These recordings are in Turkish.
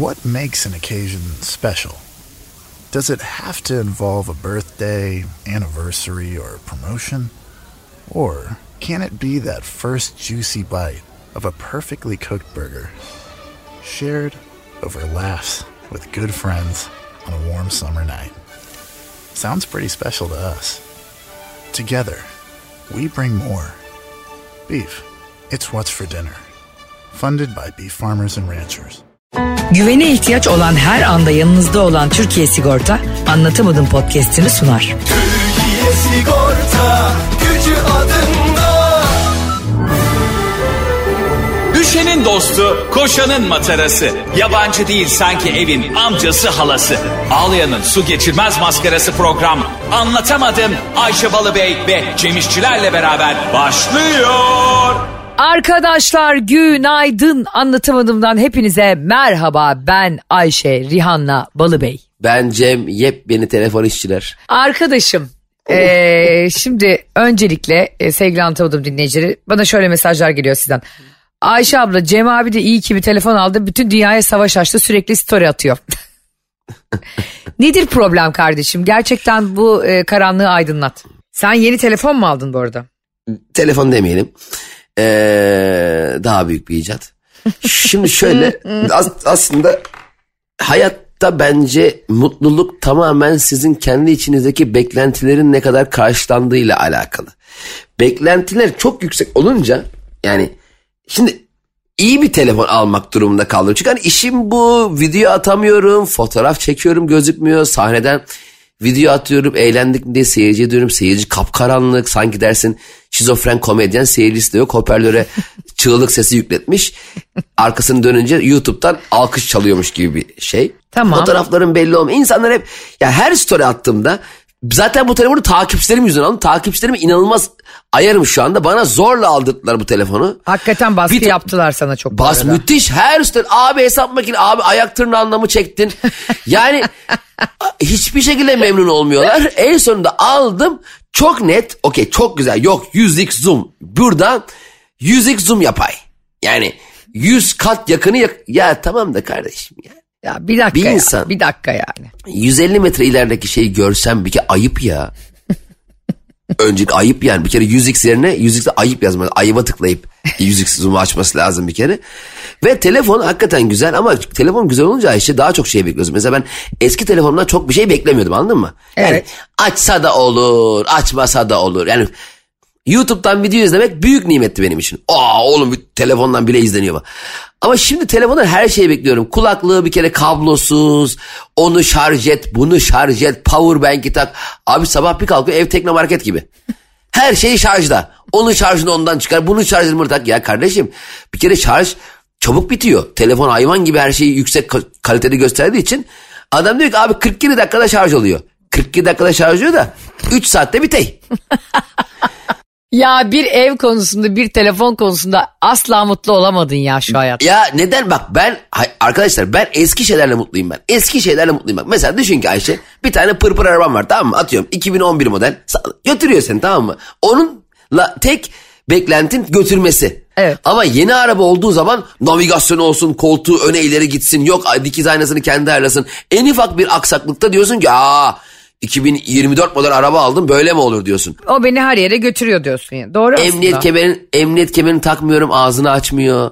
What makes an occasion special? Does it have to involve a birthday, anniversary, or promotion? Or can it be that first juicy bite of a perfectly cooked burger, shared over laughs with good friends on a warm summer night? Sounds pretty special to us. Together, we bring more. Beef, it's what's for dinner. Funded by beef farmers and ranchers. Güvene ihtiyaç olan her anda yanınızda olan Türkiye Sigorta Anlatamadım podcast'ini sunar. Türkiye Sigorta gücü adında. Düşenin dostu, koşanın matarası. Yabancı değil sanki evin amcası halası. Ağlayanın su geçirmez maskarası program. Anlatamadım Ayşe Balıbey ve Cemişçilerle beraber başlıyor. Arkadaşlar günaydın anlatamadığımdan hepinize merhaba ben Ayşe Rihanna Balıbey. Ben Cem yepyeni telefon işçiler. Arkadaşım eee, şimdi öncelikle e, sevgili anlatamadım dinleyicileri bana şöyle mesajlar geliyor sizden. Ayşe abla Cem abi de iyi ki bir telefon aldı bütün dünyaya savaş açtı sürekli story atıyor. Nedir problem kardeşim gerçekten bu e, karanlığı aydınlat. Sen yeni telefon mu aldın bu arada? Telefon demeyelim. Ee, daha büyük bir icat. Şimdi şöyle as- aslında hayatta bence mutluluk tamamen sizin kendi içinizdeki beklentilerin ne kadar karşılandığıyla alakalı. Beklentiler çok yüksek olunca yani şimdi iyi bir telefon almak durumunda kaldım. Çünkü hani işim bu video atamıyorum fotoğraf çekiyorum gözükmüyor sahneden video atıyorum eğlendik mi diye seyirci diyorum seyirci kapkaranlık sanki dersin şizofren komedyen seyircisi de yok hoparlöre çığlık sesi yükletmiş arkasını dönünce YouTube'dan alkış çalıyormuş gibi bir şey. Tamam. Fotoğrafların belli olmuyor. İnsanlar hep ya her story attığımda zaten bu telefonu takipçilerim yüzünden aldım. Takipçilerimi inanılmaz ayarım şu anda. Bana zorla aldırdılar bu telefonu. Hakikaten baskı Bir- yaptılar sana çok. Bas müthiş her üstten abi hesap makine abi ayak tırnağında mı çektin? Yani hiçbir şekilde memnun olmuyorlar. En sonunda aldım çok net okey çok güzel yok 100x zoom burada 100x zoom yapay. Yani 100 kat yakını yak ya tamam da kardeşim ya. Ya bir dakika Bir ya, insan- bir dakika yani. 150 metre ilerideki şeyi görsem bir kere ayıp ya. Önceki ayıp yani bir kere 100x yerine 100x'e ayıp yazması. Ayıba tıklayıp 100x zoom'u açması lazım bir kere. Ve telefon hakikaten güzel ama telefon güzel olunca Ayşe daha çok şey bekliyoruz. Mesela ben eski telefonumdan çok bir şey beklemiyordum anladın mı? Yani Evet. açsa da olur, açmasa da olur. Yani YouTube'dan video izlemek büyük nimetti benim için. Aa oğlum bir telefondan bile izleniyor bu. Ama şimdi telefondan her şeyi bekliyorum. Kulaklığı bir kere kablosuz, onu şarj et, bunu şarj et, power bank'i tak. Abi sabah bir kalkıyor ev teknomarket gibi. Her şey şarjda. Onun şarjını ondan çıkar, bunun şarjını buradan tak. Ya kardeşim bir kere şarj çabuk bitiyor. Telefon hayvan gibi her şeyi yüksek ka- kalitede gösterdiği için adam diyor ki abi 47 dakikada şarj oluyor. 42 dakikada şarj oluyor da 3 saatte bitey. Ya bir ev konusunda bir telefon konusunda asla mutlu olamadın ya şu hayat. Ya neden bak ben arkadaşlar ben eski şeylerle mutluyum ben. Eski şeylerle mutluyum bak. Mesela düşün ki Ayşe bir tane pırpır arabam var tamam mı? Atıyorum 2011 model. Götürüyor seni tamam mı? Onunla tek beklentin götürmesi. Evet. Ama yeni araba olduğu zaman navigasyon olsun, koltuğu öne ileri gitsin, yok dikiz aynasını kendi ayarlasın. En ufak bir aksaklıkta diyorsun ki aa 2024 model araba aldım böyle mi olur diyorsun. O beni her yere götürüyor diyorsun ya. Doğru Emniyet aslında. kemerin emniyet kemerini takmıyorum ağzını açmıyor.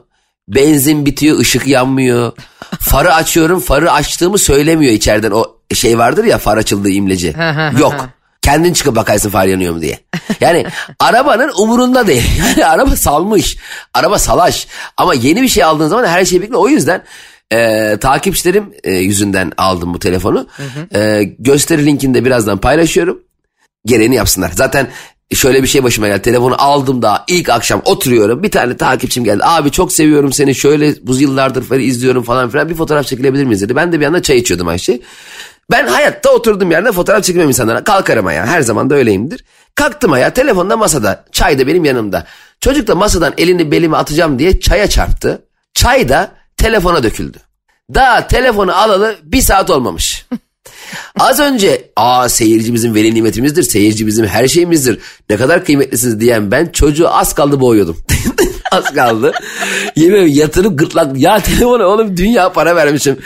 Benzin bitiyor ışık yanmıyor. Farı açıyorum farı açtığımı söylemiyor içeriden o şey vardır ya far açıldığı imleci. Yok. Kendin çıkıp bakarsın far yanıyor mu diye. Yani arabanın umurunda değil. Yani araba salmış. Araba salaş. Ama yeni bir şey aldığın zaman her şey bekliyor. O yüzden e, takipçilerim e, yüzünden aldım bu telefonu. E, gösteri linkini de birazdan paylaşıyorum gereğini yapsınlar. Zaten şöyle bir şey başıma geldi. Telefonu aldım da ilk akşam oturuyorum. Bir tane takipçim geldi. Abi çok seviyorum seni. Şöyle bu yıllardır falan izliyorum falan filan. Bir fotoğraf çekilebilir miyiz dedi. Ben de bir anda çay içiyordum Ayşe. Ben hayatta oturduğum yerde fotoğraf çekmem insanlara. Kalkarım ayağa. Her zaman da öyleyimdir. Kalktım ayağa. Telefon da masada. Çay da benim yanımda. Çocuk da masadan elini belime atacağım diye çaya çarptı. Çay da telefona döküldü. Daha telefonu alalı bir saat olmamış. Az önce aa seyirci bizim veli nimetimizdir, seyirci bizim her şeyimizdir. Ne kadar kıymetlisiniz diyen ben çocuğu az kaldı boğuyordum. Az kaldı. Yemin yatırıp gırtlak. Ya telefona oğlum dünya para vermişim.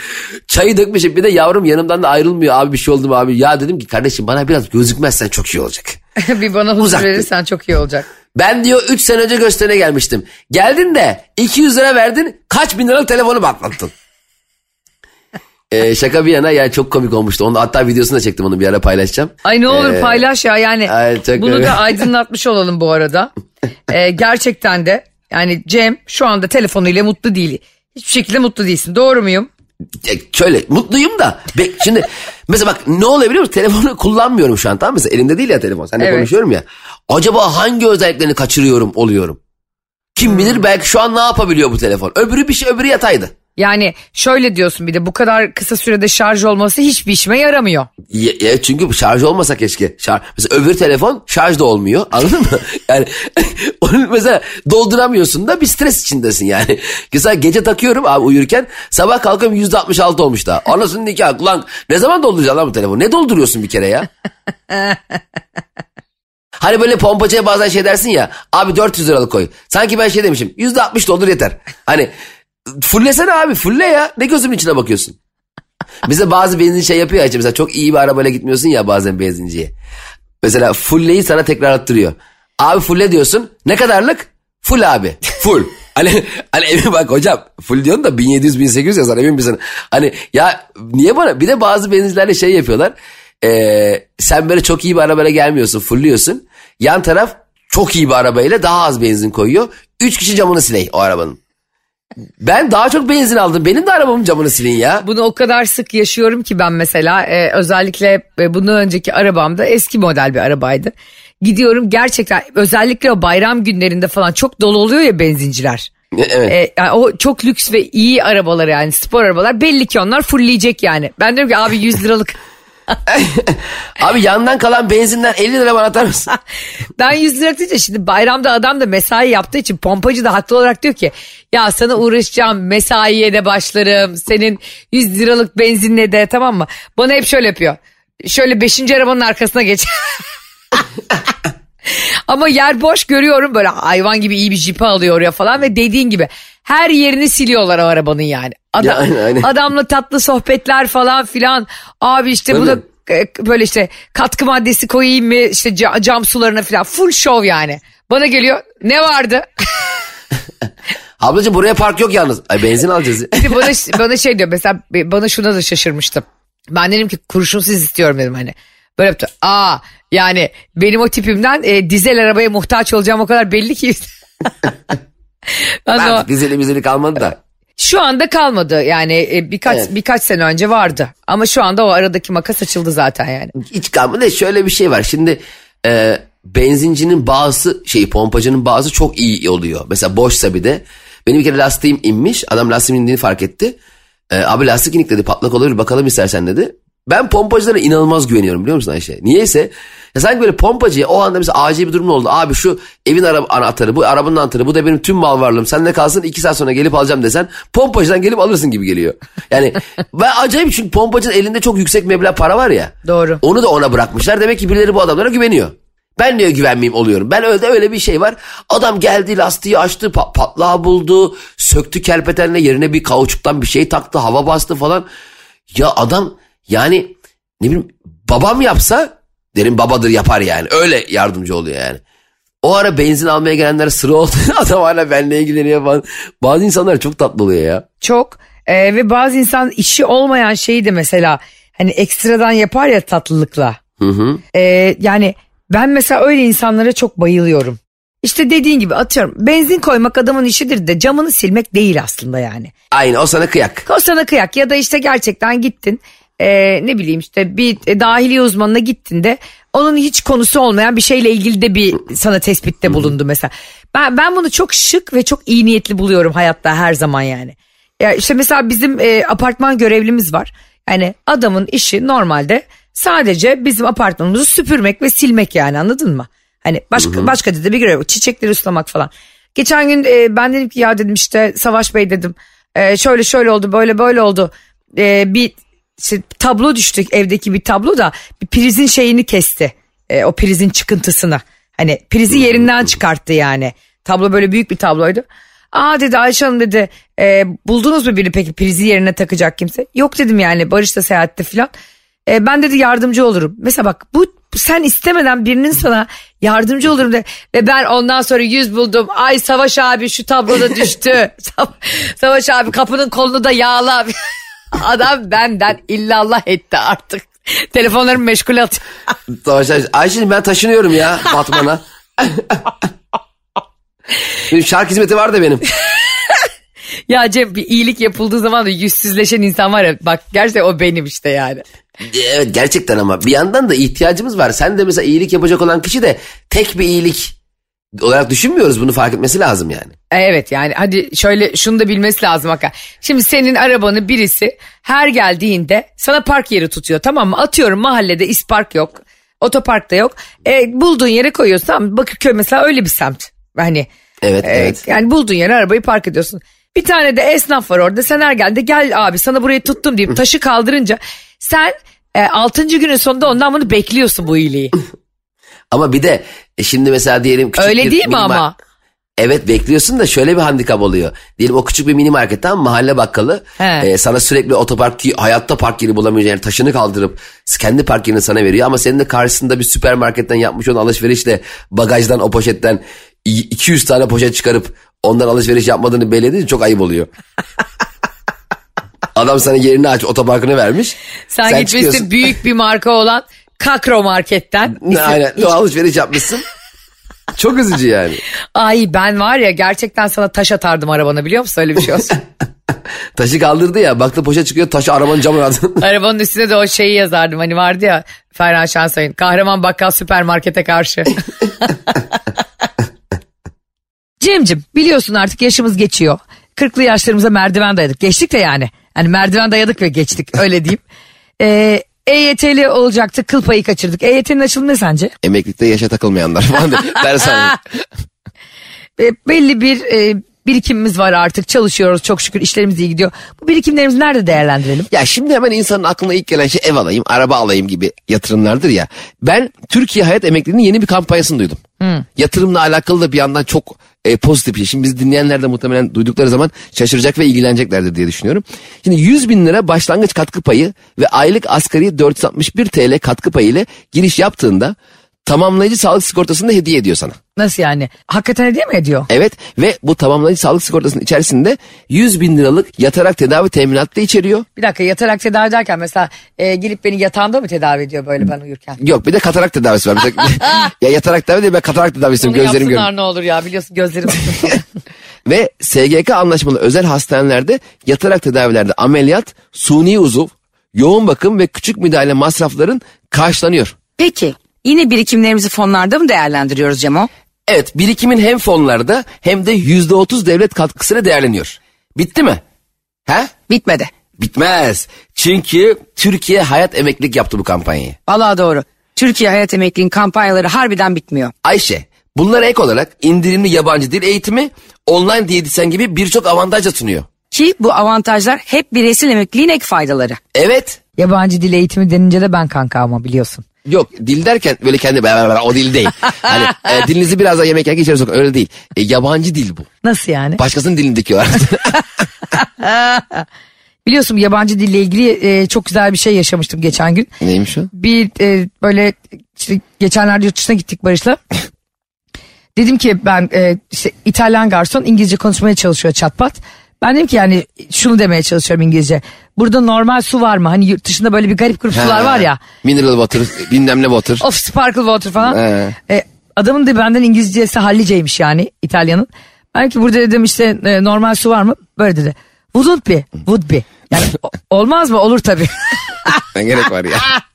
Çayı dökmüşüm bir de yavrum yanımdan da ayrılmıyor. Abi bir şey oldu mu abi? Ya dedim ki kardeşim bana biraz gözükmezsen çok iyi olacak. bir bana huzur Uzak. verirsen çok iyi olacak. Ben diyor 3 sene önce gösterine gelmiştim. Geldin de 200 lira verdin kaç bin liralık telefonu patlattın. Ee, şaka bir yana yani çok komik olmuştu. Onu hatta videosunu da çektim onu bir ara paylaşacağım. Ay ne olur Ee, paylaş ya yani ay, bunu öyle. da aydınlatmış olalım bu arada. Ee, gerçekten de yani Cem şu anda telefonuyla mutlu değil. Hiçbir şekilde mutlu değilsin doğru muyum? Şöyle mutluyum da be- şimdi mesela bak ne oluyor biliyor musun? Telefonu kullanmıyorum şu an tamam mı? Mesela elimde değil ya telefon. Seninle Evet. konuşuyorum ya. Acaba hangi özelliklerini kaçırıyorum oluyorum? Kim Hmm. bilir belki şu an ne yapabiliyor bu telefon? Öbürü bir şey öbürü yataydı. Yani şöyle diyorsun bir de bu kadar kısa sürede şarj olması hiçbir işime yaramıyor. Ya, ya çünkü şarj olmasa keşke. Şarj, mesela öbür telefon şarj da olmuyor anladın mı? Yani onu mesela dolduramıyorsun da bir stres içindesin yani. Mesela gece takıyorum abi uyurken sabah kalkıyorum yüzde 66 olmuş daha. Anasının nikahı ulan ne zaman dolduracaksın lan bu telefonu? Ne dolduruyorsun bir kere ya? Hani böyle pompacıya bazen şey dersin ya abi 400 liralık koy. Sanki ben şey demişim yüzde 60 doldur yeter. Hani fullesene abi fulle ya ne gözümün içine bakıyorsun. Bize bazı benzin şey yapıyor ya mesela çok iyi bir arabayla gitmiyorsun ya bazen benzinciye. Mesela fullleyi sana tekrar attırıyor. Abi fulle diyorsun ne kadarlık? Full abi full. Hani, hani emin bak hocam full diyorsun da 1700-1800 yazar emin misin? Hani ya niye bana bir de bazı benzincilerde şey yapıyorlar. Ee, sen böyle çok iyi bir arabayla gelmiyorsun fullliyorsun. Yan taraf çok iyi bir arabayla daha az benzin koyuyor. Üç kişi camını siley o arabanın. Ben daha çok benzin aldım. Benim de arabamın camını silin ya. Bunu o kadar sık yaşıyorum ki ben mesela e, özellikle e, bundan önceki arabamda eski model bir arabaydı. Gidiyorum gerçekten özellikle o bayram günlerinde falan çok dolu oluyor ya benzinciler. Evet. E, yani o çok lüks ve iyi arabalar yani spor arabalar belli ki onlar fullleyecek yani. Ben diyorum ki abi 100 liralık Abi yandan kalan benzinden 50 lira bana atar mısın? ben 100 lira deyince şimdi bayramda adam da mesai yaptığı için pompacı da haklı olarak diyor ki ya sana uğraşacağım mesaiye de başlarım senin 100 liralık benzinle de tamam mı? Bana hep şöyle yapıyor. Şöyle 5. arabanın arkasına geç. Ama yer boş görüyorum böyle hayvan gibi iyi bir jipi alıyor oraya falan ve dediğin gibi her yerini siliyorlar o arabanın yani. Adam, Ya, aynen, aynen. Adamla tatlı sohbetler falan filan. Abi işte bu da e, böyle işte katkı maddesi koyayım mı işte ca- cam sularına falan full show yani. Bana geliyor ne vardı? Ablacığım buraya park yok yalnız. Ay benzin alacağız. De bana, bana şey diyor mesela bana şuna da şaşırmıştım. Ben dedim ki kurşunsuz istiyorum dedim hani. Böyle yaptı. Aa yani benim o tipimden e, dizel arabaya muhtaç olacağım o kadar belli ki. ben de o, Artık dizeli mizeli kalmadı da. şu anda kalmadı yani e, birkaç Evet. birkaç sene önce vardı. Ama şu anda o aradaki makas açıldı zaten yani. Hiç kalmadı. Şöyle bir şey var. Şimdi e, benzincinin bazı şey pompacının bazı çok iyi oluyor. Mesela boşsa bir de. Benim bir kere lastiğim inmiş. Adam lastiğimin indiğini fark etti. E, abi lastik inik dedi patlak olabilir bakalım istersen dedi. Ben pompacılara inanılmaz güveniyorum biliyor musun Ayşe? Niyeyse ya sanki böyle pompacıya o anda mesela acil bir durum oldu. Abi şu evin araba, anahtarı bu arabanın anahtarı bu da benim tüm mal varlığım. Sen ne kalsın iki saat sonra gelip alacağım desen pompacıdan gelip alırsın gibi geliyor. Yani ben acayip çünkü pompacının elinde çok yüksek meblağ para var ya. Doğru. Onu da ona bırakmışlar. Demek ki birileri bu adamlara güveniyor. Ben niye güvenmeyeyim oluyorum. Ben öyle öyle bir şey var. Adam geldi lastiği açtı pa- patlağı buldu. Söktü kerpetenle yerine bir kauçuktan bir şey taktı hava bastı falan. Ya adam yani ne bileyim babam yapsa derim babadır yapar yani. Öyle yardımcı oluyor yani. O ara benzin almaya gelenler sıra oldu. Adam hala benimle ilgileniyor falan. Bazı insanlar çok tatlı oluyor ya. Çok e, ve bazı insan işi olmayan şeyi de mesela hani ekstradan yapar ya tatlılıkla. Hı hı. E, yani ben mesela öyle insanlara çok bayılıyorum. İşte dediğin gibi atıyorum benzin koymak adamın işidir de camını silmek değil aslında yani. Aynı o sana kıyak. O sana kıyak ya da işte gerçekten gittin e, ne bileyim işte bir e, dahiliye uzmanına gittin de onun hiç konusu olmayan bir şeyle ilgili de bir sana tespitte bulundu mesela. Ben, ben bunu çok şık ve çok iyi niyetli buluyorum hayatta her zaman yani. Ya işte mesela bizim e, apartman görevlimiz var. Yani adamın işi normalde sadece bizim apartmanımızı süpürmek ve silmek yani anladın mı? Hani başka başka da bir görev çiçekleri sulamak falan. Geçen gün e, ben dedim ki ya dedim işte Savaş Bey dedim e, şöyle şöyle oldu böyle böyle oldu. E, bir işte tablo düştük evdeki bir tablo da bir prizin şeyini kesti. E, o prizin çıkıntısını. Hani prizi yerinden çıkarttı yani. Tablo böyle büyük bir tabloydu. Aa dedi Ayşe Hanım dedi e, buldunuz mu birini peki prizi yerine takacak kimse? Yok dedim yani Barış da seyahatte filan. E, ben dedi yardımcı olurum. Mesela bak bu sen istemeden birinin sana yardımcı olurum de ve ben ondan sonra yüz buldum. Ay Savaş abi şu tabloda düştü. Sa- Savaş abi kapının kolunu da yağla. Adam benden illallah etti artık. Telefonlarımı meşgul at. Savaş Ayşe- Ayşe'cim ben taşınıyorum ya Batman'a. benim şarkı hizmeti var da benim. ya Cem bir iyilik yapıldığı zaman da yüzsüzleşen insan var ya bak gerçekten o benim işte yani. Evet gerçekten ama bir yandan da ihtiyacımız var. Sen de mesela iyilik yapacak olan kişi de tek bir iyilik olarak düşünmüyoruz. Bunu fark etmesi lazım yani. Evet yani hadi şöyle şunu da bilmesi lazım hakikaten. Şimdi senin arabanı birisi her geldiğinde sana park yeri tutuyor tamam mı? Atıyorum mahallede ispark yok. Otopark da yok. E, bulduğun yere koyuyorsun tamam mı? Bakırköy mesela öyle bir semt. Hani Evet e, evet. yani bulduğun yere arabayı park ediyorsun. Bir tane de esnaf var orada. Sen her geldi gel abi sana burayı tuttum deyip taşı kaldırınca sen e, 6. günün sonunda ondan bunu bekliyorsun bu iyiliği. Ama bir de e, şimdi mesela diyelim küçük Öyle bir değil mi ama? Evet bekliyorsun da şöyle bir handikap oluyor. Diyelim o küçük bir mini marketten mahalle bakkalı He. e, sana sürekli otopark hayatta park yeri bulamayacağın yani taşını kaldırıp kendi park yerini sana veriyor. Ama senin de karşısında bir süpermarketten yapmış olan alışverişle bagajdan o poşetten i- 200 tane poşet çıkarıp ondan alışveriş yapmadığını belli edince çok ayıp oluyor. Adam sana yerini aç otoparkını vermiş. Sen, gitmişsin çıkıyorsun. büyük bir marka olan Kakro Market'ten. Aynen o alışveriş yapmışsın. Çok üzücü yani. Ay ben var ya gerçekten sana taş atardım arabana biliyor musun öyle bir şey olsun. Taşı kaldırdı ya baktı poşet çıkıyor taşı arabanın camına attı. Arabanın üstüne de o şeyi yazardım hani vardı ya Ferhan Şansay'ın kahraman bakkal süpermarkete karşı. Cemcim biliyorsun artık yaşımız geçiyor. Kırklı yaşlarımıza merdiven dayadık. Geçtik de yani. Hani merdiven dayadık ve geçtik öyle diyeyim. Ee, EYT'li olacaktı kıl payı kaçırdık. EYT'nin açılımı ne sence? Emeklilikte yaşa takılmayanlar falan diye. Ders alıyor. E, belli bir e, birikimimiz var artık çalışıyoruz çok şükür işlerimiz iyi gidiyor. Bu birikimlerimizi nerede değerlendirelim? Ya şimdi hemen insanın aklına ilk gelen şey ev alayım, araba alayım gibi yatırımlardır ya. Ben Türkiye Hayat Emekliliği'nin yeni bir kampanyasını duydum. Yatırımla alakalı da bir yandan çok e, pozitif bir şey. Şimdi biz dinleyenler de muhtemelen duydukları zaman şaşıracak ve ilgileneceklerdir diye düşünüyorum. Şimdi 100 bin lira başlangıç katkı payı ve aylık asgari 461 TL katkı payı ile giriş yaptığında tamamlayıcı sağlık sigortasını da hediye ediyor sana. Nasıl yani? Hakikaten hediye mi ediyor? Evet ve bu tamamlayıcı sağlık sigortasının içerisinde 100 bin liralık yatarak tedavi teminatı da içeriyor. Bir dakika yatarak tedavi ederken mesela e, gelip beni yatağında mı tedavi ediyor böyle ben uyurken? Yok bir de katarak tedavisi var. Mesela- ya yatarak tedavi değil ben katarak tedavi Onu istiyorum gözlerim yapsınlar görüyor. ne olur ya biliyorsun gözlerim. Ve SGK anlaşmalı özel hastanelerde yatarak tedavilerde ameliyat, suni uzuv, yoğun bakım ve küçük müdahale masrafların karşılanıyor. Peki yine birikimlerimizi fonlarda mı değerlendiriyoruz Cemo? Evet birikimin hem fonlarda hem de %30 devlet katkısıyla değerleniyor. Bitti mi? He? Bitmedi. Bitmez. Çünkü Türkiye hayat emeklilik yaptı bu kampanyayı. Vallahi doğru. Türkiye Hayat Emekliliğin kampanyaları harbiden bitmiyor. Ayşe, bunlara ek olarak indirimli yabancı dil eğitimi, online diyetisyen gibi birçok avantaj da sunuyor. Ki bu avantajlar hep bireysel emekliliğin ek faydaları. Evet. Yabancı dil eğitimi denince de ben kanka ama biliyorsun. Yok dil derken böyle kendi o dil değil. hani e, dilinizi biraz daha yemek yerken içeri sokun öyle değil. E, yabancı dil bu. Nasıl yani? Başkasının dilini dikiyorlar. Biliyorsun yabancı dille ilgili e, çok güzel bir şey yaşamıştım geçen gün. Neymiş o? Bir e, böyle işte geçenlerde yurt dışına gittik Barış'la. Dedim ki ben e, işte İtalyan garson İngilizce konuşmaya çalışıyor çatpat. Ben dedim ki yani şunu demeye çalışıyorum İngilizce. Burada normal su var mı? Hani yurt dışında böyle bir garip grup sular var ya. Mineral water, bilmem ne water. Of sparkle water falan. He. E, adamın da benden İngilizcesi halliceymiş yani İtalyanın. Ben ki burada dedim işte e, normal su var mı? Böyle dedi. Wouldn't be. Would be. Yani olmaz mı? Olur tabii. Ne gerek var ya?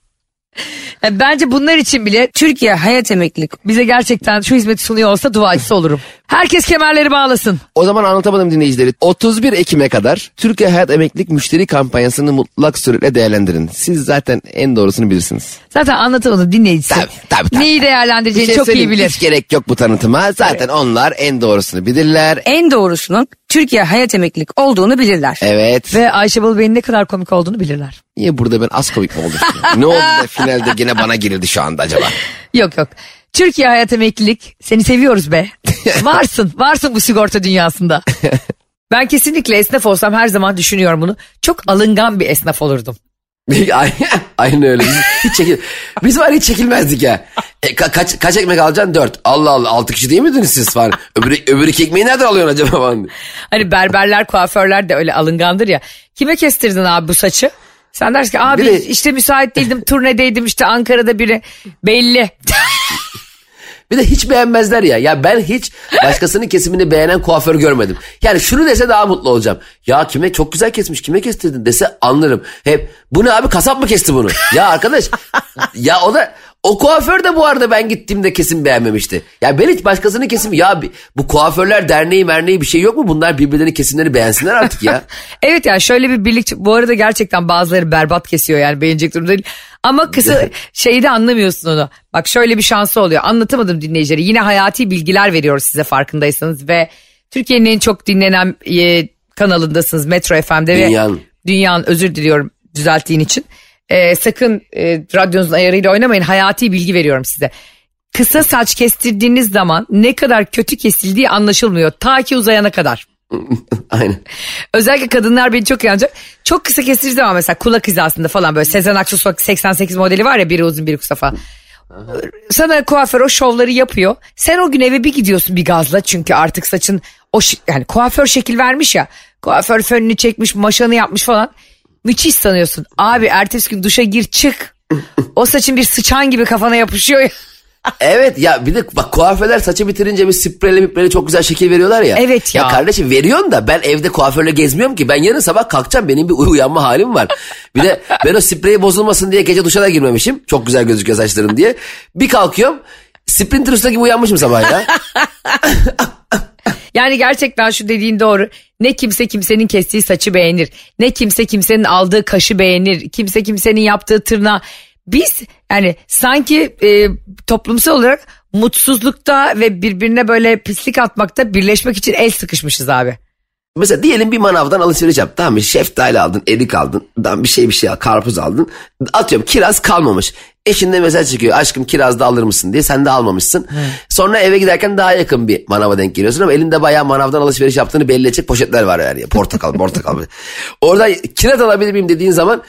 Yani bence bunlar için bile Türkiye Hayat Emeklilik bize gerçekten şu hizmeti sunuyor olsa duacısı olurum. Herkes kemerleri bağlasın. O zaman anlatamadım dinleyicileri. 31 Ekim'e kadar Türkiye Hayat Emeklilik Müşteri Kampanyası'nı mutlak suretle değerlendirin. Siz zaten en doğrusunu bilirsiniz. Zaten anlatamadı dinleyicisi. Tabii, tabii, tabii. Neyi Bir değerlendireceğini şey çok iyi söyleyeyim, bilir. Hiç gerek yok bu tanıtıma. Zaten onlar en doğrusunu bilirler. en doğrusunun Türkiye Hayat Emeklilik olduğunu bilirler. Evet. Ve Ayşe Balıbey'in ne kadar komik olduğunu bilirler. Niye burada ben az komik mi oldum? ne oldu da finalde gene bana girildi şu anda acaba? Yok yok. Türkiye Hayat Emeklilik seni seviyoruz be. varsın varsın bu sigorta dünyasında. Ben kesinlikle esnaf olsam her zaman düşünüyorum bunu. Çok alıngan bir esnaf olurdum. Aynen- öyle. Hiç çekil Biz var hiç çekilmezdik ya. E, ka- kaç, kaç ekmek alacaksın? Dört. Allah Allah altı kişi değil miydiniz siz falan? Öbürü, öbürü iki ekmeği nereden alıyorsun acaba falan. Hani berberler kuaförler de öyle alıngandır ya. Kime kestirdin abi bu saçı? Sen dersin ki abi Bir de- işte müsait değildim turnedeydim işte Ankara'da biri belli. Bir de hiç beğenmezler ya. Ya ben hiç başkasının kesimini beğenen kuaför görmedim. Yani şunu dese daha mutlu olacağım. Ya kime çok güzel kesmiş kime kestirdin dese anlarım. Hep bu ne abi kasap mı kesti bunu? Ya arkadaş ya o da o kuaför de bu arada ben gittiğimde kesim beğenmemişti. Ya ben hiç başkasının kesimi ya bu kuaförler derneği merneği bir şey yok mu? Bunlar birbirlerinin kesimlerini beğensinler artık ya. Evet yani şöyle bir birlik bu arada gerçekten bazıları berbat kesiyor yani beğenecek durumda değil. Ama kısa şeyi de anlamıyorsun onu. Bak şöyle bir şansı oluyor. Anlatamadım dinleyicileri. Yine hayati bilgiler veriyoruz size farkındaysanız ve Türkiye'nin en çok dinlenen e, kanalındasınız Metro FM'de ve Dünyanın. dünyanın özür diliyorum düzelttiğin için. E, sakın e, radyonuzun ayarıyla oynamayın. Hayati bilgi veriyorum size. Kısa saç kestirdiğiniz zaman ne kadar kötü kesildiği anlaşılmıyor. Ta ki uzayana kadar. Aynen. Özellikle kadınlar beni çok yanacak. Çok kısa kestirdiği zaman mesela kulak hizasında falan böyle Sezen Aksu 88 modeli var ya biri uzun biri kısa falan. Sana kuaför o şovları yapıyor. Sen o gün eve bir gidiyorsun bir gazla çünkü artık saçın o yani kuaför şekil vermiş ya. Kuaför fönünü çekmiş, maşanı yapmış falan. Müthiş sanıyorsun. Abi ertesi gün duşa gir çık. O saçın bir sıçan gibi kafana yapışıyor ya. Evet ya bir de bak kuaförler saçı bitirince bir spreyle mipreyle çok güzel şekil veriyorlar ya. Evet ya. kardeşim veriyorsun da ben evde kuaförle gezmiyorum ki. Ben yarın sabah kalkacağım benim bir uy- uyanma halim var. Bir de ben o spreyi bozulmasın diye gece duşa da girmemişim. Çok güzel gözüküyor saçlarım diye. Bir kalkıyorum Sprinter Usta gibi uyanmışım sabah ya. Yani gerçekten şu dediğin doğru. Ne kimse kimsenin kestiği saçı beğenir. Ne kimse kimsenin aldığı kaşı beğenir. Kimse kimsenin yaptığı tırnağı. Biz yani sanki e, toplumsal olarak mutsuzlukta ve birbirine böyle pislik atmakta birleşmek için el sıkışmışız abi. Mesela diyelim bir manavdan alışveriş yap. Tamam mı? Şeftali aldın, erik aldın. Bir şey bir şey al, karpuz aldın. Atıyorum kiraz kalmamış. Eşin de mesaj çıkıyor. Aşkım kiraz da alır mısın diye. Sen de almamışsın. Sonra eve giderken daha yakın bir manava denk geliyorsun ama elinde bayağı manavdan alışveriş yaptığını belli edecek poşetler var yani. Portakal, portakal. Orada kiraz alabilir miyim dediğin zaman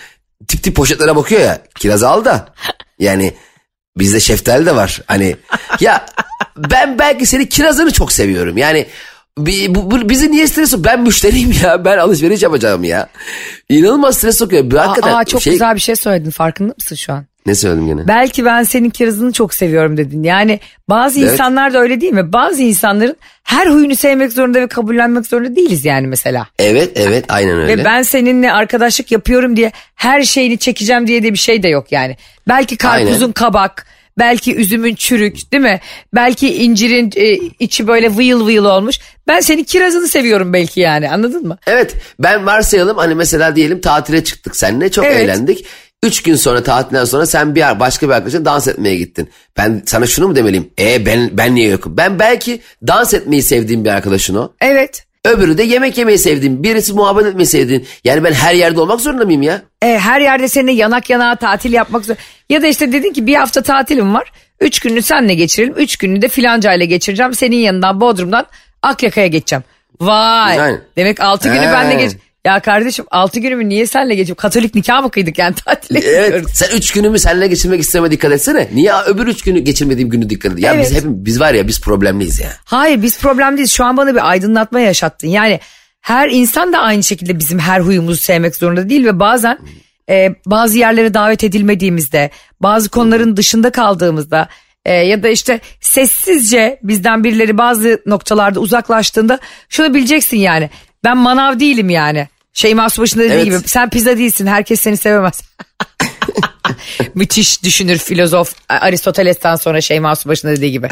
tip tip poşetlere bakıyor ya. Kiraz al da. Yani bizde şeftali de var. Hani ya ben belki seni kirazını çok seviyorum. Yani bu, bu- bizi niye stres sokuyor? Ben müşteriyim ya. Ben alışveriş yapacağım ya. İnanılmaz stres sokuyor. Hakikaten Aa, çok şey- güzel bir şey söyledin farkında mısın şu an? Ne söyledim gene? Belki ben senin kirazını çok seviyorum dedin. Yani bazı Evet. insanlar da öyle değil mi? Bazı insanların her huyunu sevmek zorunda ve kabullenmek zorunda değiliz yani mesela. Evet evet aynen öyle. Ve ben seninle arkadaşlık yapıyorum diye her şeyini çekeceğim diye de bir şey de yok yani. Belki karpuzun Aynen. kabak, belki üzümün çürük değil mi? Belki incirin e, içi böyle vıyıl vıyıl olmuş. Ben senin kirazını seviyorum belki yani anladın mı? Evet ben varsayalım hani mesela diyelim tatile çıktık seninle çok Evet. eğlendik. Üç gün sonra tatilden sonra sen bir başka bir arkadaşla dans etmeye gittin. Ben sana şunu mu demeliyim? E ben ben niye yokum? Ben belki dans etmeyi sevdiğim bir arkadaşın o. Evet. Öbürü de yemek yemeyi sevdiğim, birisi muhabbet etmeyi sevdiğin. Yani ben her yerde olmak zorunda mıyım ya? E, her yerde seninle yanak yanağa tatil yapmak zor. Ya da işte dedin ki bir hafta tatilim var. Üç gününü senle geçirelim. Üç gününü de filanca ile geçireceğim. Senin yanından Bodrum'dan Akyaka'ya geçeceğim. Vay. Aynen. Demek altı günü He. benle geç. Ya kardeşim altı günümü niye senle geçip Katolik nikah mı kıydık yani tatile Evet gidiyoruz. sen üç günümü seninle geçirmek isteme dikkat etsene. Niye öbür üç günü geçirmediğim günü dikkat et? Ya Evet. biz hep biz var ya biz problemliyiz ya. Hayır biz problem değiliz. Şu an bana bir aydınlatma yaşattın. Yani her insan da aynı şekilde bizim her huyumuzu sevmek zorunda değil ve bazen e, bazı yerlere davet edilmediğimizde, bazı konuların dışında kaldığımızda e, ya da işte sessizce bizden birileri bazı noktalarda uzaklaştığında şunu bileceksin yani. Ben manav değilim yani. Şeyma Subaşı'nda dediği Evet. gibi sen pizza değilsin herkes seni sevemez. Müthiş düşünür filozof Aristoteles'ten sonra Şeyma Subaşı'nda dediği gibi.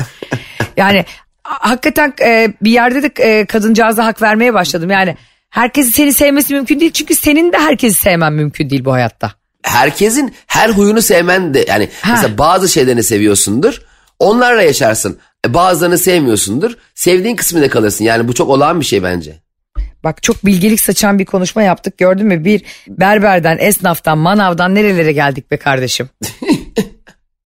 Yani hakikaten e, bir yerde de e, kadıncağıza hak vermeye başladım. Yani herkesi seni sevmesi mümkün değil. Çünkü senin de herkesi sevmen mümkün değil bu hayatta. Herkesin her huyunu sevmen de yani Ha. mesela bazı şeylerini seviyorsundur. Onlarla yaşarsın. E, bazılarını sevmiyorsundur. Sevdiğin kısmında kalırsın. Yani bu çok olağan bir şey bence. Bak çok bilgelik saçan bir konuşma yaptık gördün mü? Bir berberden, esnaftan, manavdan nerelere geldik be kardeşim.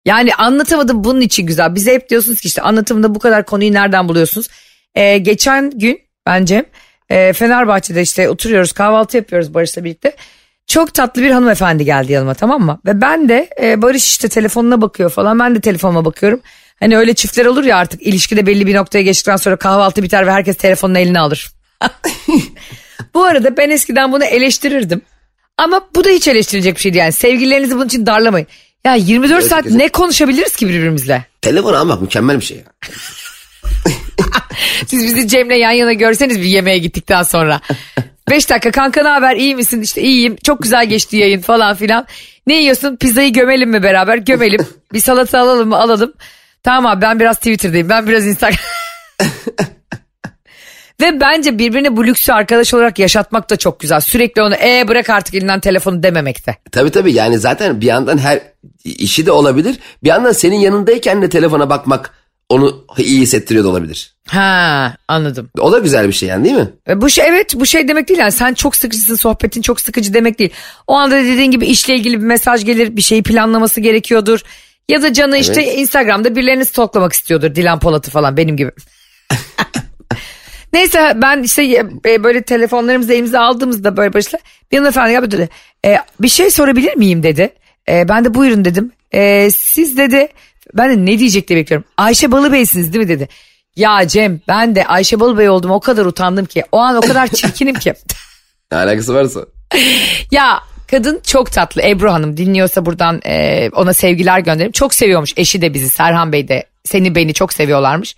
Yani anlatamadım bunun için güzel. Bize hep diyorsunuz ki işte anlatımda bu kadar konuyu nereden buluyorsunuz? Ee, geçen gün bence e, Fenerbahçe'de işte oturuyoruz kahvaltı yapıyoruz Barış'la birlikte. Çok tatlı bir hanımefendi geldi yanıma tamam mı? Ve ben de e, Barış işte telefonuna bakıyor falan ben de telefonuma bakıyorum. Hani öyle çiftler olur ya artık ilişkide belli bir noktaya geçtikten sonra kahvaltı biter ve herkes telefonunu eline alır. bu arada ben eskiden bunu eleştirirdim. Ama bu da hiç eleştirilecek bir şey değil yani. Sevgililerinizi bunun için darlamayın. Ya 24 saat ne konuşabiliriz ki birbirimizle? Telefon almak mükemmel bir şey ya. Siz bizi Cem'le yan yana görseniz bir yemeğe gittikten sonra. 5 dakika kanka ne haber iyi misin işte iyiyim çok güzel geçti yayın falan filan. Ne yiyorsun pizzayı gömelim mi beraber gömelim bir salata alalım mı alalım. Tamam abi ben biraz Twitter'dayım ben biraz Instagram. Ve bence birbirini bu lüksü arkadaş olarak yaşatmak da çok güzel. Sürekli onu e bırak artık elinden telefonu dememekte. Tabii tabii yani zaten bir yandan her işi de olabilir. Bir yandan senin yanındayken de telefona bakmak onu iyi hissettiriyor da olabilir. Ha anladım. O da güzel bir şey yani değil mi? E, Bu şey evet bu şey demek değil yani sen çok sıkıcısın sohbetin çok sıkıcı demek değil. O anda dediğin gibi işle ilgili bir mesaj gelir bir şeyi planlaması gerekiyordur. Ya da canı işte Evet. Instagram'da birilerini stalklamak istiyordur Dilan Polat'ı falan benim gibi. Neyse ben işte e, böyle telefonlarımızı elimize aldığımızda böyle başla bir hanımefendi geldi dedi. E, bir şey sorabilir miyim dedi. E, ben de buyurun dedim. E, siz dedi ben de ne diyecek diye bekliyorum. Ayşe Balıbey'siniz değil mi dedi. Ya Cem ben de Ayşe Balıbey oldum o kadar utandım ki. O an o kadar çirkinim ki. Ne alakası varsa. Ya kadın çok tatlı Ebru Hanım dinliyorsa buradan e, ona sevgiler gönderim. Çok seviyormuş eşi de bizi Serhan Bey de seni beni çok seviyorlarmış.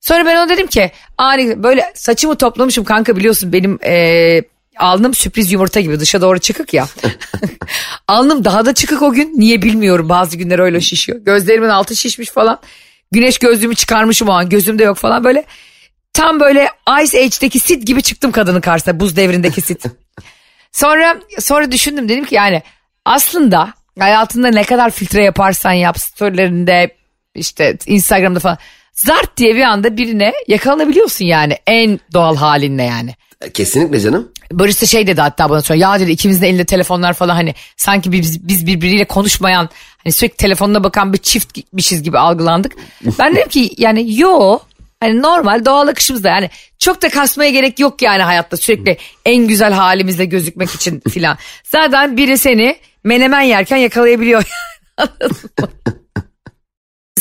Sonra ben ona dedim ki ani böyle saçımı toplamışım kanka biliyorsun benim e, alnım sürpriz yumurta gibi dışa doğru çıkık ya. alnım daha da çıkık o gün niye bilmiyorum bazı günler öyle şişiyor. Gözlerimin altı şişmiş falan. Güneş gözlüğümü çıkarmışım o an gözümde yok falan böyle. Tam böyle Ice Age'deki Sid gibi çıktım kadının karşısına buz devrindeki Sid. Sonra sonra düşündüm dedim ki yani aslında hayatında ne kadar filtre yaparsan yap storylerinde işte Instagram'da falan zart diye bir anda birine yakalanabiliyorsun yani en doğal halinle yani. Kesinlikle canım. Barış da şey dedi hatta bana sonra ya dedi ikimizin de elinde telefonlar falan hani sanki biz, biz birbiriyle konuşmayan hani sürekli telefonuna bakan bir çiftmişiz gibi algılandık. Ben dedim ki yani yo hani normal doğal akışımızda yani çok da kasmaya gerek yok yani hayatta sürekli en güzel halimizle gözükmek için filan. Zaten biri seni menemen yerken yakalayabiliyor.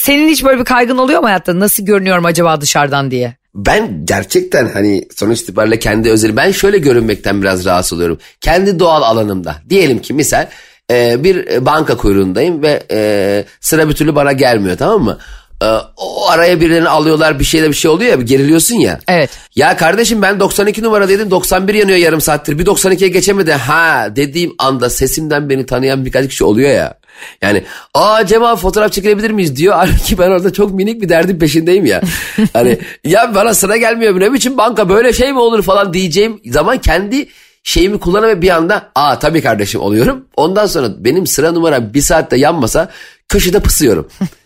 Senin hiç böyle bir kaygın oluyor mu hayatta? Nasıl görünüyorum acaba dışarıdan diye? Ben gerçekten hani sonuç itibariyle kendi özeli ben şöyle görünmekten biraz rahatsız oluyorum. Kendi doğal alanımda. Diyelim ki misal e, bir banka kuyruğundayım ve e, sıra bir türlü bana gelmiyor tamam mı? E, o araya birilerini alıyorlar bir şeyde bir şey oluyor ya bir geriliyorsun ya. Evet. Ya kardeşim ben 92 numaradaydım 91 yanıyor yarım saattir bir 92'ye geçemedi ha dediğim anda sesimden beni tanıyan birkaç kişi oluyor ya. Yani aa abi fotoğraf çekilebilir miyiz diyor. Halbuki ben orada çok minik bir derdin peşindeyim ya. Hani ya bana sıra gelmiyor ne biçim banka böyle şey mi olur falan diyeceğim zaman kendi şeyimi kullanamam bir anda aa tabii kardeşim oluyorum. Ondan sonra benim sıra numaram bir saatte yanmasa köşede pısıyorum.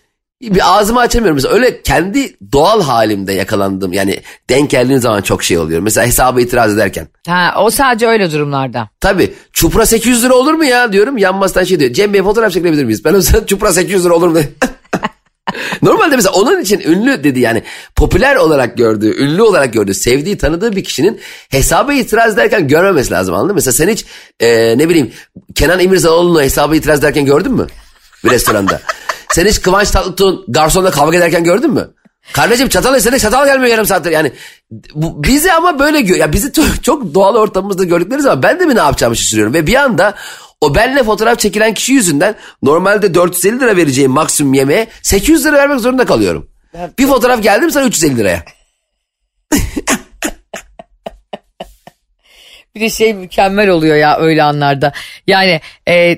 bir ağzımı açamıyorum. Mesela öyle kendi doğal halimde yakalandım. Yani denk geldiğim zaman çok şey oluyor. Mesela hesaba itiraz ederken. Ha, o sadece öyle durumlarda. Tabii çupra 800 lira olur mu ya diyorum. Yanmazdan şey diyor. Cem Bey fotoğraf çekilebilir miyiz? Ben o zaman çupra 800 lira olur mu? Normalde mesela onun için ünlü dedi yani popüler olarak gördüğü, ünlü olarak gördüğü, sevdiği, tanıdığı bir kişinin hesaba itiraz ederken görmemesi lazım anladın mı? Mesela sen hiç e, ne bileyim Kenan İmirzalıoğlu'nu hesaba itiraz ederken gördün mü? Bir restoranda. Sen hiç Kıvanç Tatlıtuğ'un garsonla kavga ederken gördün mü? Kardeşim çatal istedi çatal gelmiyor yarım saattir yani. Bu, bizi ama böyle gör. Ya bizi çok, çok doğal ortamımızda gördükleri zaman ben de mi ne yapacağımı şaşırıyorum. Ve bir anda o benle fotoğraf çekilen kişi yüzünden normalde 450 lira vereceğim maksimum yemeğe 800 lira vermek zorunda kalıyorum. Bir fotoğraf geldi mi sana 350 liraya. Bir de şey mükemmel oluyor ya öyle anlarda. Yani e,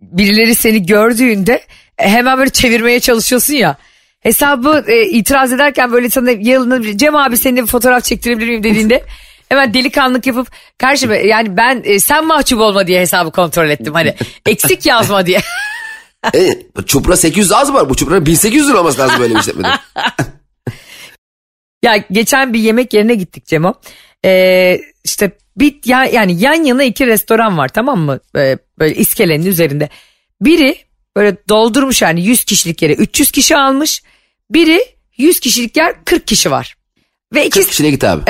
birileri seni gördüğünde hemen böyle çevirmeye çalışıyorsun ya. Hesabı e, itiraz ederken böyle sana yalına Cem abi seninle bir fotoğraf çektirebilir miyim dediğinde hemen delikanlık yapıp karşı yani ben e, sen mahcup olma diye hesabı kontrol ettim hani eksik yazma diye. E, çupra 800 az var. Bu çupranın 1800 lira olması lazım böyle bir işletmede. Ya geçen bir yemek yerine gittik Cemo. Ee, işte bir ya, yani yan yana iki restoran var tamam mı? Ee, böyle iskelenin üzerinde. Biri böyle doldurmuş yani 100 kişilik yere 300 kişi almış. Biri 100 kişilik yer 40 kişi var. Ve 40 ikisi kişiye git abi.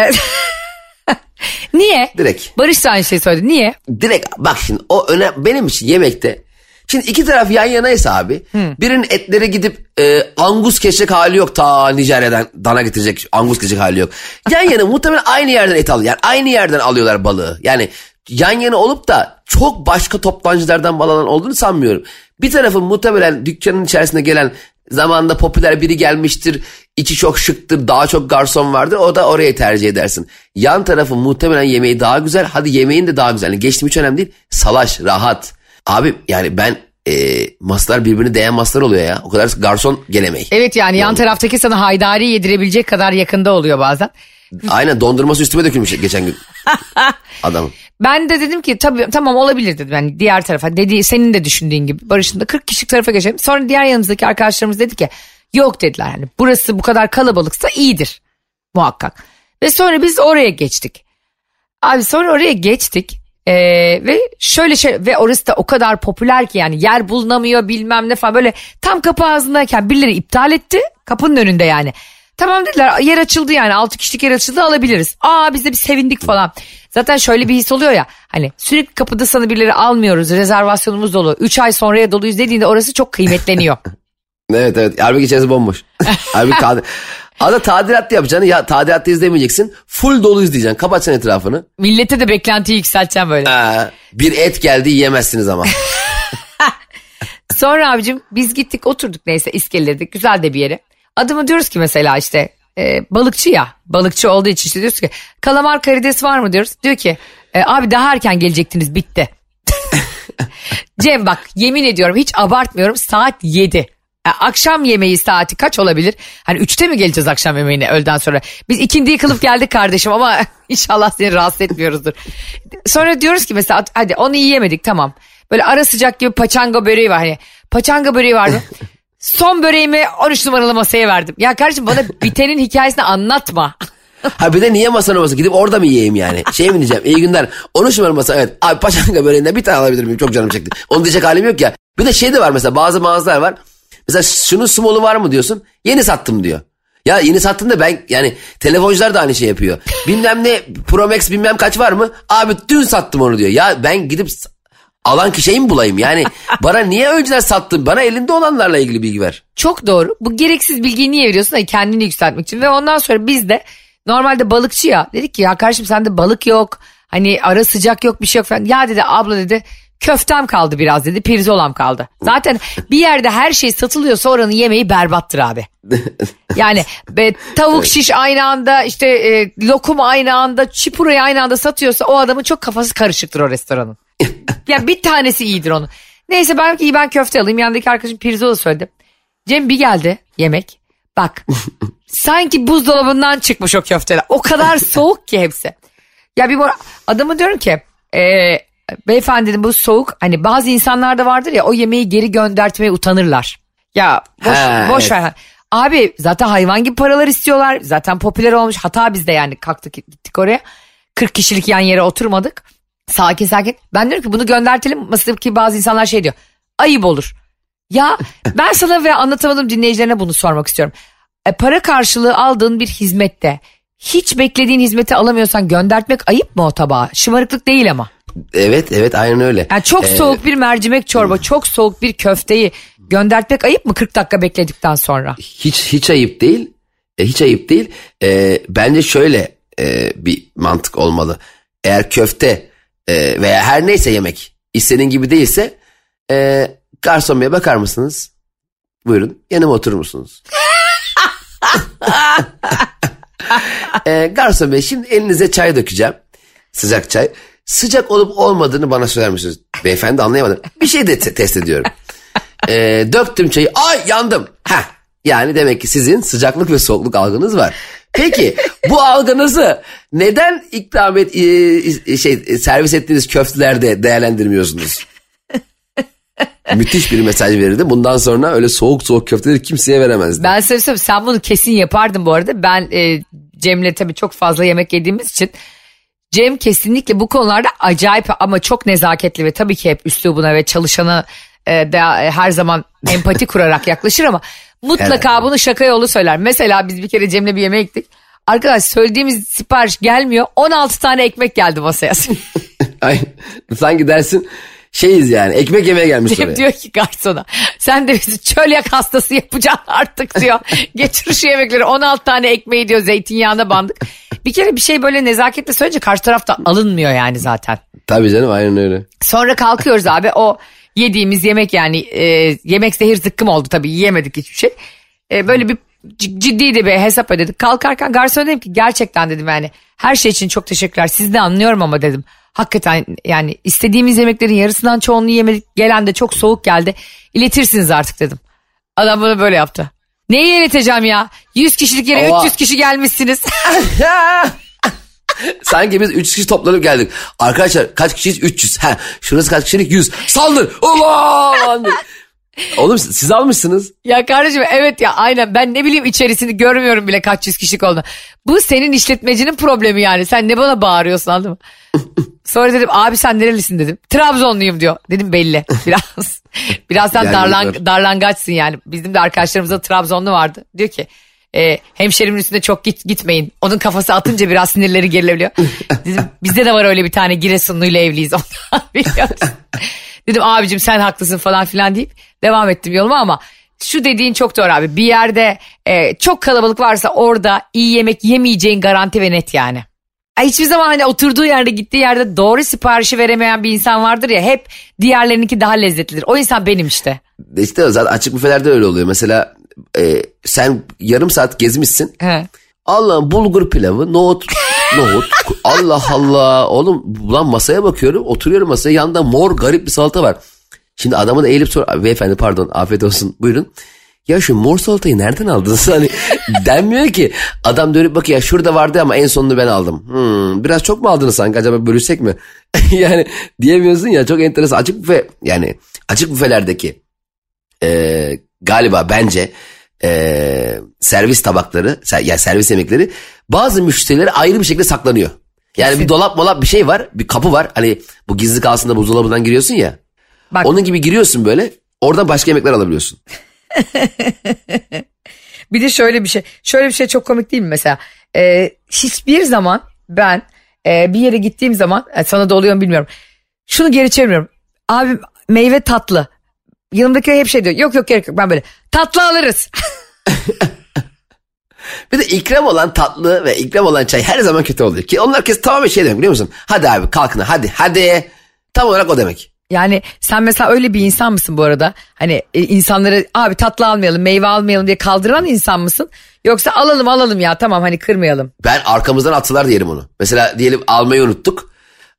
niye? Direkt. Barış da aynı şeyi söyledi. Niye? Direkt bak şimdi o öne benim için yemekte. Şimdi iki taraf yan yanaysa abi birinin etleri gidip e, angus kesecek hali yok ta Nijerya'dan dana getirecek angus kesecek hali yok. Yan yana muhtemelen aynı yerden et alıyor. Yani aynı yerden alıyorlar balığı. Yani yan yana olup da çok başka toptancılardan bal alan olduğunu sanmıyorum. Bir tarafın muhtemelen dükkanın içerisinde gelen zamanında popüler biri gelmiştir. içi çok şıktır. Daha çok garson vardır. O da oraya tercih edersin. Yan tarafın muhtemelen yemeği daha güzel. Hadi yemeğin de daha güzel. Yani geçtim hiç önemli değil. Salaş, rahat. Abi yani ben e, masalar birbirini değen masalar oluyor ya. O kadar garson gelemeyi. Evet yani yan taraftaki sana haydari yedirebilecek kadar yakında oluyor bazen. Aynen dondurması üstüme dökülmüş geçen gün. Adamın. Ben de dedim ki tabii tamam olabilir dedim. Yani diğer tarafa dediği senin de düşündüğün gibi Barış'ın da 40 kişilik tarafa geçelim. Sonra diğer yanımızdaki arkadaşlarımız dedi ki yok dediler. Yani burası bu kadar kalabalıksa iyidir muhakkak. Ve sonra biz oraya geçtik. Abi sonra oraya geçtik. Ee, ve şöyle şey ve orası da o kadar popüler ki yani yer bulunamıyor bilmem ne falan böyle tam kapı ağzındayken birileri iptal etti kapının önünde yani. Tamam dediler yer açıldı yani 6 kişilik yer açıldı alabiliriz. Aa biz de bir sevindik falan. Zaten şöyle bir his oluyor ya hani sürekli kapıda sana birileri almıyoruz rezervasyonumuz dolu 3 ay sonraya doluyuz dediğinde orası çok kıymetleniyor. Evet evet. Halbuki içerisi bomboş. Halbuki tadi... Ada tadilat yapacaksın. Ya tadilatta izlemeyeceksin. Full dolu izleyeceksin. Kapatacaksın etrafını. Millete de beklentiyi yükselteceğim böyle. Ee, bir et geldi yiyemezsiniz ama. Sonra abicim biz gittik oturduk neyse iskeledik güzel de bir yere. Adımı diyoruz ki mesela işte e, balıkçı ya balıkçı olduğu için işte diyoruz ki kalamar karides var mı diyoruz. Diyor ki e, abi daha erken gelecektiniz bitti. Cem bak yemin ediyorum hiç abartmıyorum saat 7. E, akşam yemeği saati kaç olabilir? Hani 3'te mi geleceğiz akşam yemeğine öğleden sonra? Biz ikindiyi kılıp geldik kardeşim ama inşallah seni rahatsız etmiyoruzdur. Sonra diyoruz ki mesela hadi onu yiyemedik tamam. Böyle ara sıcak gibi paçanga böreği var. Hani paçanga böreği vardı. Son böreğimi 13 numaralı masaya verdim. Ya kardeşim bana bitenin hikayesini anlatma. Ha bir de niye masa numarası gidip orada mı yiyeyim yani? Şey mi diyeceğim iyi günler 13 numaralı masa evet abi paçanga böreğinden bir tane alabilir miyim çok canım çekti. Onu diyecek halim yok ya. Bir de şey de var mesela bazı mağazalar var. Mesela şunun small'u var mı diyorsun yeni sattım diyor. Ya yeni sattın da ben yani telefoncular da aynı şey yapıyor. Bilmem ne Pro Max bilmem kaç var mı? Abi dün sattım onu diyor. Ya ben gidip alan kişiyi mi bulayım? Yani bana niye önceden sattın? Bana elinde olanlarla ilgili bilgi ver. Çok doğru. Bu gereksiz bilgiyi niye veriyorsun? Hani kendini yükseltmek için. Ve ondan sonra biz de normalde balıkçı ya. Dedik ki ya kardeşim sende balık yok. Hani ara sıcak yok bir şey yok falan. Ya dedi abla dedi köftem kaldı biraz dedi. Pirzolam kaldı. Zaten bir yerde her şey satılıyorsa oranın yemeği berbattır abi. Yani be, tavuk şiş aynı anda işte e, lokum aynı anda çipurayı aynı anda satıyorsa o adamın çok kafası karışıktır o restoranın. Ya bir tanesi iyidir onun. Neyse ben iyi ben köfte alayım. Yanındaki arkadaşım pirzola söyledi. Cem bir geldi yemek. Bak sanki buzdolabından çıkmış o köfteler. O kadar soğuk ki hepsi. Ya bir mor- adamı diyorum ki e, beyefendi dedim bu soğuk hani bazı insanlarda vardır ya o yemeği geri göndertmeye utanırlar. Ya boş, Ha, boş evet. ver. Abi zaten hayvan gibi paralar istiyorlar. Zaten popüler olmuş. Hata biz de yani kalktık gittik oraya. 40 kişilik yan yere oturmadık. Sakin sakin. Ben diyorum ki bunu göndertelim. Masadaki bazı insanlar şey diyor. Ayıp olur. Ya ben sana ve anlatamadım dinleyicilerine bunu sormak istiyorum. E, para karşılığı aldığın bir hizmette hiç beklediğin hizmeti alamıyorsan göndertmek ayıp mı o tabağa? Şımarıklık değil ama. Evet evet aynen öyle. Yani çok Ee, soğuk bir mercimek çorba, çok soğuk bir köfteyi göndertmek ayıp mı 40 dakika bekledikten sonra? hiç hiç ayıp değil. E, hiç ayıp değil. E, bence şöyle e, bir mantık olmalı. Eğer köfte e, veya her neyse yemek istediğin gibi değilse e, garson beye bakar mısınız? Buyurun yanıma oturur musunuz? e, garson bey şimdi elinize çay dökeceğim. Sıcak çay. Sıcak olup olmadığını bana söyler misiniz? Beyefendi anlayamadım. Bir şey de te- test ediyorum. E, döktüm çayı. Ay yandım. Heh. Yani demek ki sizin sıcaklık ve soğukluk algınız var. Peki bu algınızı neden ikram et, e, şey servis ettiğiniz köftelerde değerlendirmiyorsunuz? Müthiş bir mesaj verirdi. Bundan sonra öyle soğuk soğuk köfteleri kimseye veremezdi. Ben sana söyleyeyim sen bunu kesin yapardın bu arada. Ben e, Cem'le tabii çok fazla yemek yediğimiz için Cem kesinlikle bu konularda acayip ama çok nezaketli ve tabii ki hep üslubuna ve çalışana e, da, e, her zaman empati kurarak yaklaşır ama mutlaka bunu şaka yolu söyler. Mesela biz bir kere Cem'le bir yemeğe gittik. Arkadaş söylediğimiz sipariş gelmiyor. 16 tane ekmek geldi masaya. Ay, sanki dersin şeyiz yani ekmek yemeye gelmiş Cem oraya. diyor ki garsona sen de bizi çölyak hastası yapacaksın artık diyor. Getir şu yemekleri 16 tane ekmeği diyor zeytinyağına bandık. Bir kere bir şey böyle nezaketle söyleyince karşı tarafta alınmıyor yani zaten. Tabii canım aynen öyle. Sonra kalkıyoruz abi o yediğimiz yemek yani e, yemek zehir zıkkım oldu tabii yiyemedik hiçbir şey. E, böyle bir c- ciddi de bir hesap ödedik. Kalkarken garson dedim ki gerçekten dedim yani her şey için çok teşekkürler siz de anlıyorum ama dedim. Hakikaten yani istediğimiz yemeklerin yarısından çoğunu yemedik gelen de çok soğuk geldi iletirsiniz artık dedim. Adam bana böyle yaptı. Neyi ileteceğim ya? 100 kişilik yere Oha. 300 kişi gelmişsiniz. Sanki biz 3 kişi toplanıp geldik. Arkadaşlar kaç kişiyiz? 300. Ha, şurası kaç kişilik? 100. Saldır. Allah! Oğlum siz almışsınız. Ya kardeşim evet ya aynen ben ne bileyim içerisini görmüyorum bile kaç yüz kişilik olduğunu. Bu senin işletmecinin problemi yani sen ne bana bağırıyorsun anladın mı? Sonra dedim abi sen nerelisin dedim. Trabzonluyum diyor. Dedim belli biraz. Biraz sen Yani darlang var. darlangaçsın yani. Bizim de arkadaşlarımızda Trabzonlu vardı. Diyor ki e, hemşerimin üstüne çok git, gitmeyin. Onun kafası atınca biraz sinirleri gerilebiliyor. Dedim bizde de var öyle bir tane Giresunluyla evliyiz ondan biliyoruz. Dedim abicim sen haklısın falan filan deyip devam ettim yoluma ama şu dediğin çok doğru abi. Bir yerde e, çok kalabalık varsa orada iyi yemek yemeyeceğin garanti ve net yani. Ay, Hiçbir zaman hani oturduğu yerde gittiği yerde doğru siparişi veremeyen bir insan vardır ya hep diğerlerininki daha lezzetlidir. O insan benim işte. İşte zaten açık büfelerde öyle oluyor. Mesela e, sen yarım saat gezmişsin. He. Allah'ım bulgur pilavı, nohut, nohut. Allah Allah. Oğlum lan masaya bakıyorum. Oturuyorum masaya. Yanında mor garip bir salata var. Şimdi adamı da eğilip sor. Beyefendi pardon afiyet olsun buyurun. Ya şu mor salatayı nereden aldınız? Hani denmiyor ki. Adam dönüp bakıyor ya şurada vardı ama en sonunu ben aldım. Hmm, biraz çok mu aldınız sanki acaba bölüşsek mi? yani diyemiyorsun ya çok enteresan. Açık büfe yani açık büfelerdeki e, galiba bence e, servis tabakları ser- yani servis yemekleri bazı müşterilere ayrı bir şekilde saklanıyor. Yani bir dolap molap bir şey var bir kapı var hani bu gizli kalsın da buzdolabından giriyorsun ya. Bak Onun gibi giriyorsun böyle oradan başka yemekler alabiliyorsun. Bir de şöyle bir şey. Şöyle bir şey çok komik değil mi mesela? Ee, hiçbir zaman ben e, bir yere gittiğim zaman e, sana da oluyor mu bilmiyorum. Şunu geri çeviriyorum. Abi meyve tatlı. Yanımdaki hep şey diyor. Yok yok gerek yok. Ben böyle tatlı alırız. Bir de ikram olan tatlı ve ikram olan çay her zaman kötü oluyor. Ki onlar kes tamamen şey demek biliyor musun? Hadi abi kalkın hadi hadi. Tam olarak o demek. Yani sen mesela öyle bir insan mısın bu arada? Hani e, insanları abi tatlı almayalım, meyve almayalım diye kaldıran insan mısın? Yoksa alalım alalım ya tamam hani kırmayalım. Ben arkamızdan atsalar diyelim onu. Mesela diyelim almayı unuttuk.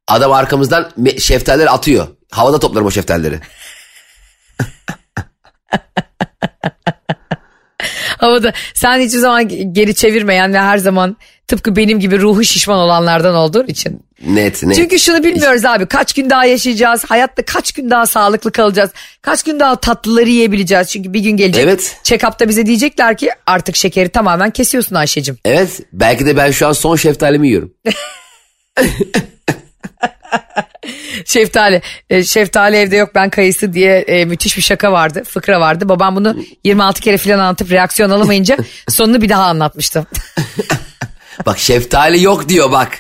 Adam arkamızdan şeftalileri atıyor. Havada toplarım o şeftalileri. Havada sen hiçbir zaman geri çevirmeyen ve her zaman tıpkı benim gibi ruhu şişman olanlardan olduğun için. Net net. Çünkü şunu bilmiyoruz abi kaç gün daha yaşayacağız hayatta kaç gün daha sağlıklı kalacağız kaç gün daha tatlıları yiyebileceğiz çünkü bir gün gelecek Evet. check-up'ta bize diyecekler ki artık şekeri tamamen kesiyorsun Ayşe'cim. Evet belki de ben şu an son şeftalimi yiyorum. Şeftali, e, şeftali evde yok ben kayısı diye e, müthiş bir şaka vardı fıkra vardı babam bunu 26 kere falan anlatıp reaksiyon alamayınca sonunu bir daha anlatmıştı. Bak şeftali yok diyor bak.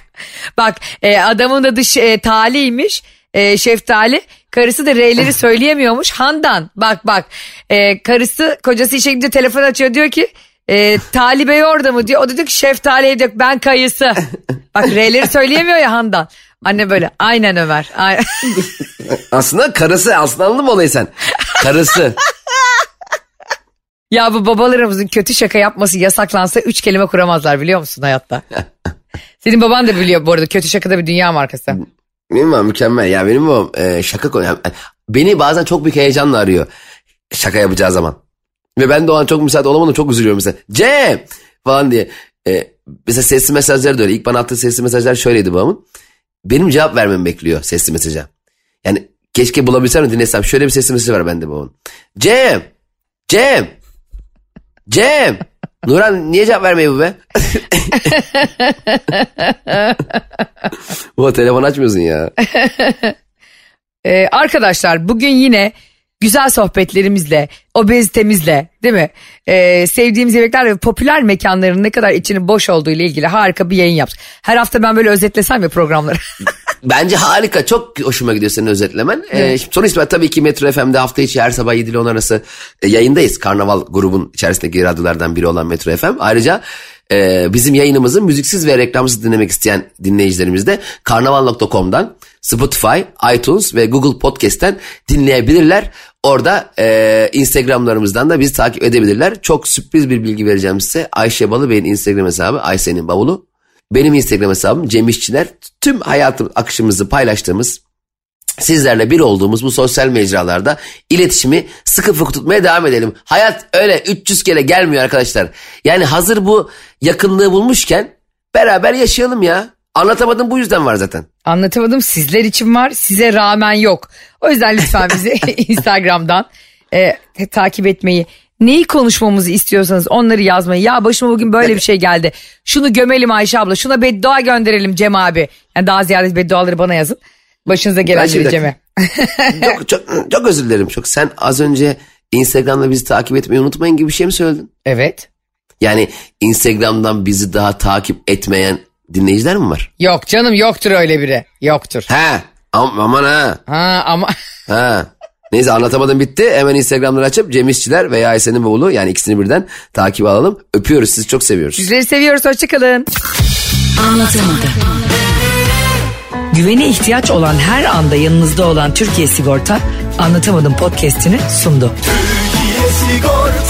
Bak e, adamın adı e, Taliymiş. E, şeftali. Karısı da R'leri söyleyemiyormuş. Handan. Bak bak. E, karısı kocası işe gidince telefon açıyor diyor ki e, Tali Bey orada mı diyor. O da diyor ki şeftali evde yok ben kayısı. Bak R'leri söyleyemiyor ya Handan. Anne böyle aynen Ömer. Ay- Aslında karısı aslında anladın mı olayı sen? Karısı. ya bu babalarımızın kötü şaka yapması yasaklansa üç kelime kuramazlar biliyor musun hayatta? Senin baban da biliyor bu arada kötü şakada bir dünya markası. Benim babam mükemmel ya benim babam e, şaka konu. yani beni bazen çok büyük heyecanla arıyor. Şaka yapacağı zaman. Ve ben de o an çok müsait olamadım çok üzülüyorum mesela. Cem falan diye. E, mesela sesli mesajları da öyle. İlk bana attığı sesli mesajlar şöyleydi babamın. Benim cevap vermemi bekliyor sesli mesaja. Yani keşke bulabilsem de dinlesem. Şöyle bir sesli mesaj var bende babamın. Cem! Cem! Cem! Nurhan niye cevap vermiyor bu be? Bu telefon açmıyorsun ya. Ee, arkadaşlar bugün yine güzel sohbetlerimizle, obezitemizle değil mi? Ee, sevdiğimiz yemekler ve popüler mekanların ne kadar içinin boş olduğu ile ilgili harika bir yayın yaptık. Her hafta ben böyle özetlesem ya programları. Bence harika. Çok hoşuma gidiyor senin özetlemen. Ee, şimdi sonuç tabii ki Metro FM'de hafta içi her sabah 7 ile 10 arası e, yayındayız. Karnaval grubun içerisindeki radyolardan biri olan Metro FM. Ayrıca e, bizim yayınımızı müziksiz ve reklamsız dinlemek isteyen dinleyicilerimiz de karnaval.com'dan Spotify, iTunes ve Google Podcast'ten dinleyebilirler. Orada e, Instagramlarımızdan da bizi takip edebilirler. Çok sürpriz bir bilgi vereceğim size. Ayşe Balıbey'in Instagram hesabı Ayşe'nin bavulu. Benim Instagram hesabım Cem İşçiler. Tüm hayatım akışımızı paylaştığımız sizlerle bir olduğumuz bu sosyal mecralarda iletişimi sıkı fıkı tutmaya devam edelim. Hayat öyle 300 kere gelmiyor arkadaşlar. Yani hazır bu yakınlığı bulmuşken beraber yaşayalım ya. Anlatamadım bu yüzden var zaten. Anlatamadım sizler için var size rağmen yok. O yüzden lütfen bizi Instagram'dan e, takip etmeyi neyi konuşmamızı istiyorsanız onları yazmayı. Ya başıma bugün böyle bir şey geldi. Şunu gömelim Ayşe abla şuna beddua gönderelim Cem abi. Yani daha ziyade bedduaları bana yazın. Başınıza Bence de. Cem'e. çok, çok, çok özür dilerim. Çok sen az önce Instagram'da bizi takip etmeyi unutmayın gibi bir şey mi söyledin? Evet. Yani Instagram'dan bizi daha takip etmeyen dinleyiciler mi var? Yok canım yoktur öyle biri. Yoktur. He am- aman ha. Ha ama Ha. Neyse anlatamadım bitti. Hemen Instagram'ları açıp Cem İşçiler veya Aysen'in oğlu yani ikisini birden takip alalım. Öpüyoruz sizi çok seviyoruz. sizleri seviyoruz hoşçakalın. Anlatamadım. Güvene ihtiyaç olan her anda yanınızda olan Türkiye Sigorta Anlatamadım podcast'ini sundu. Türkiye Sigorta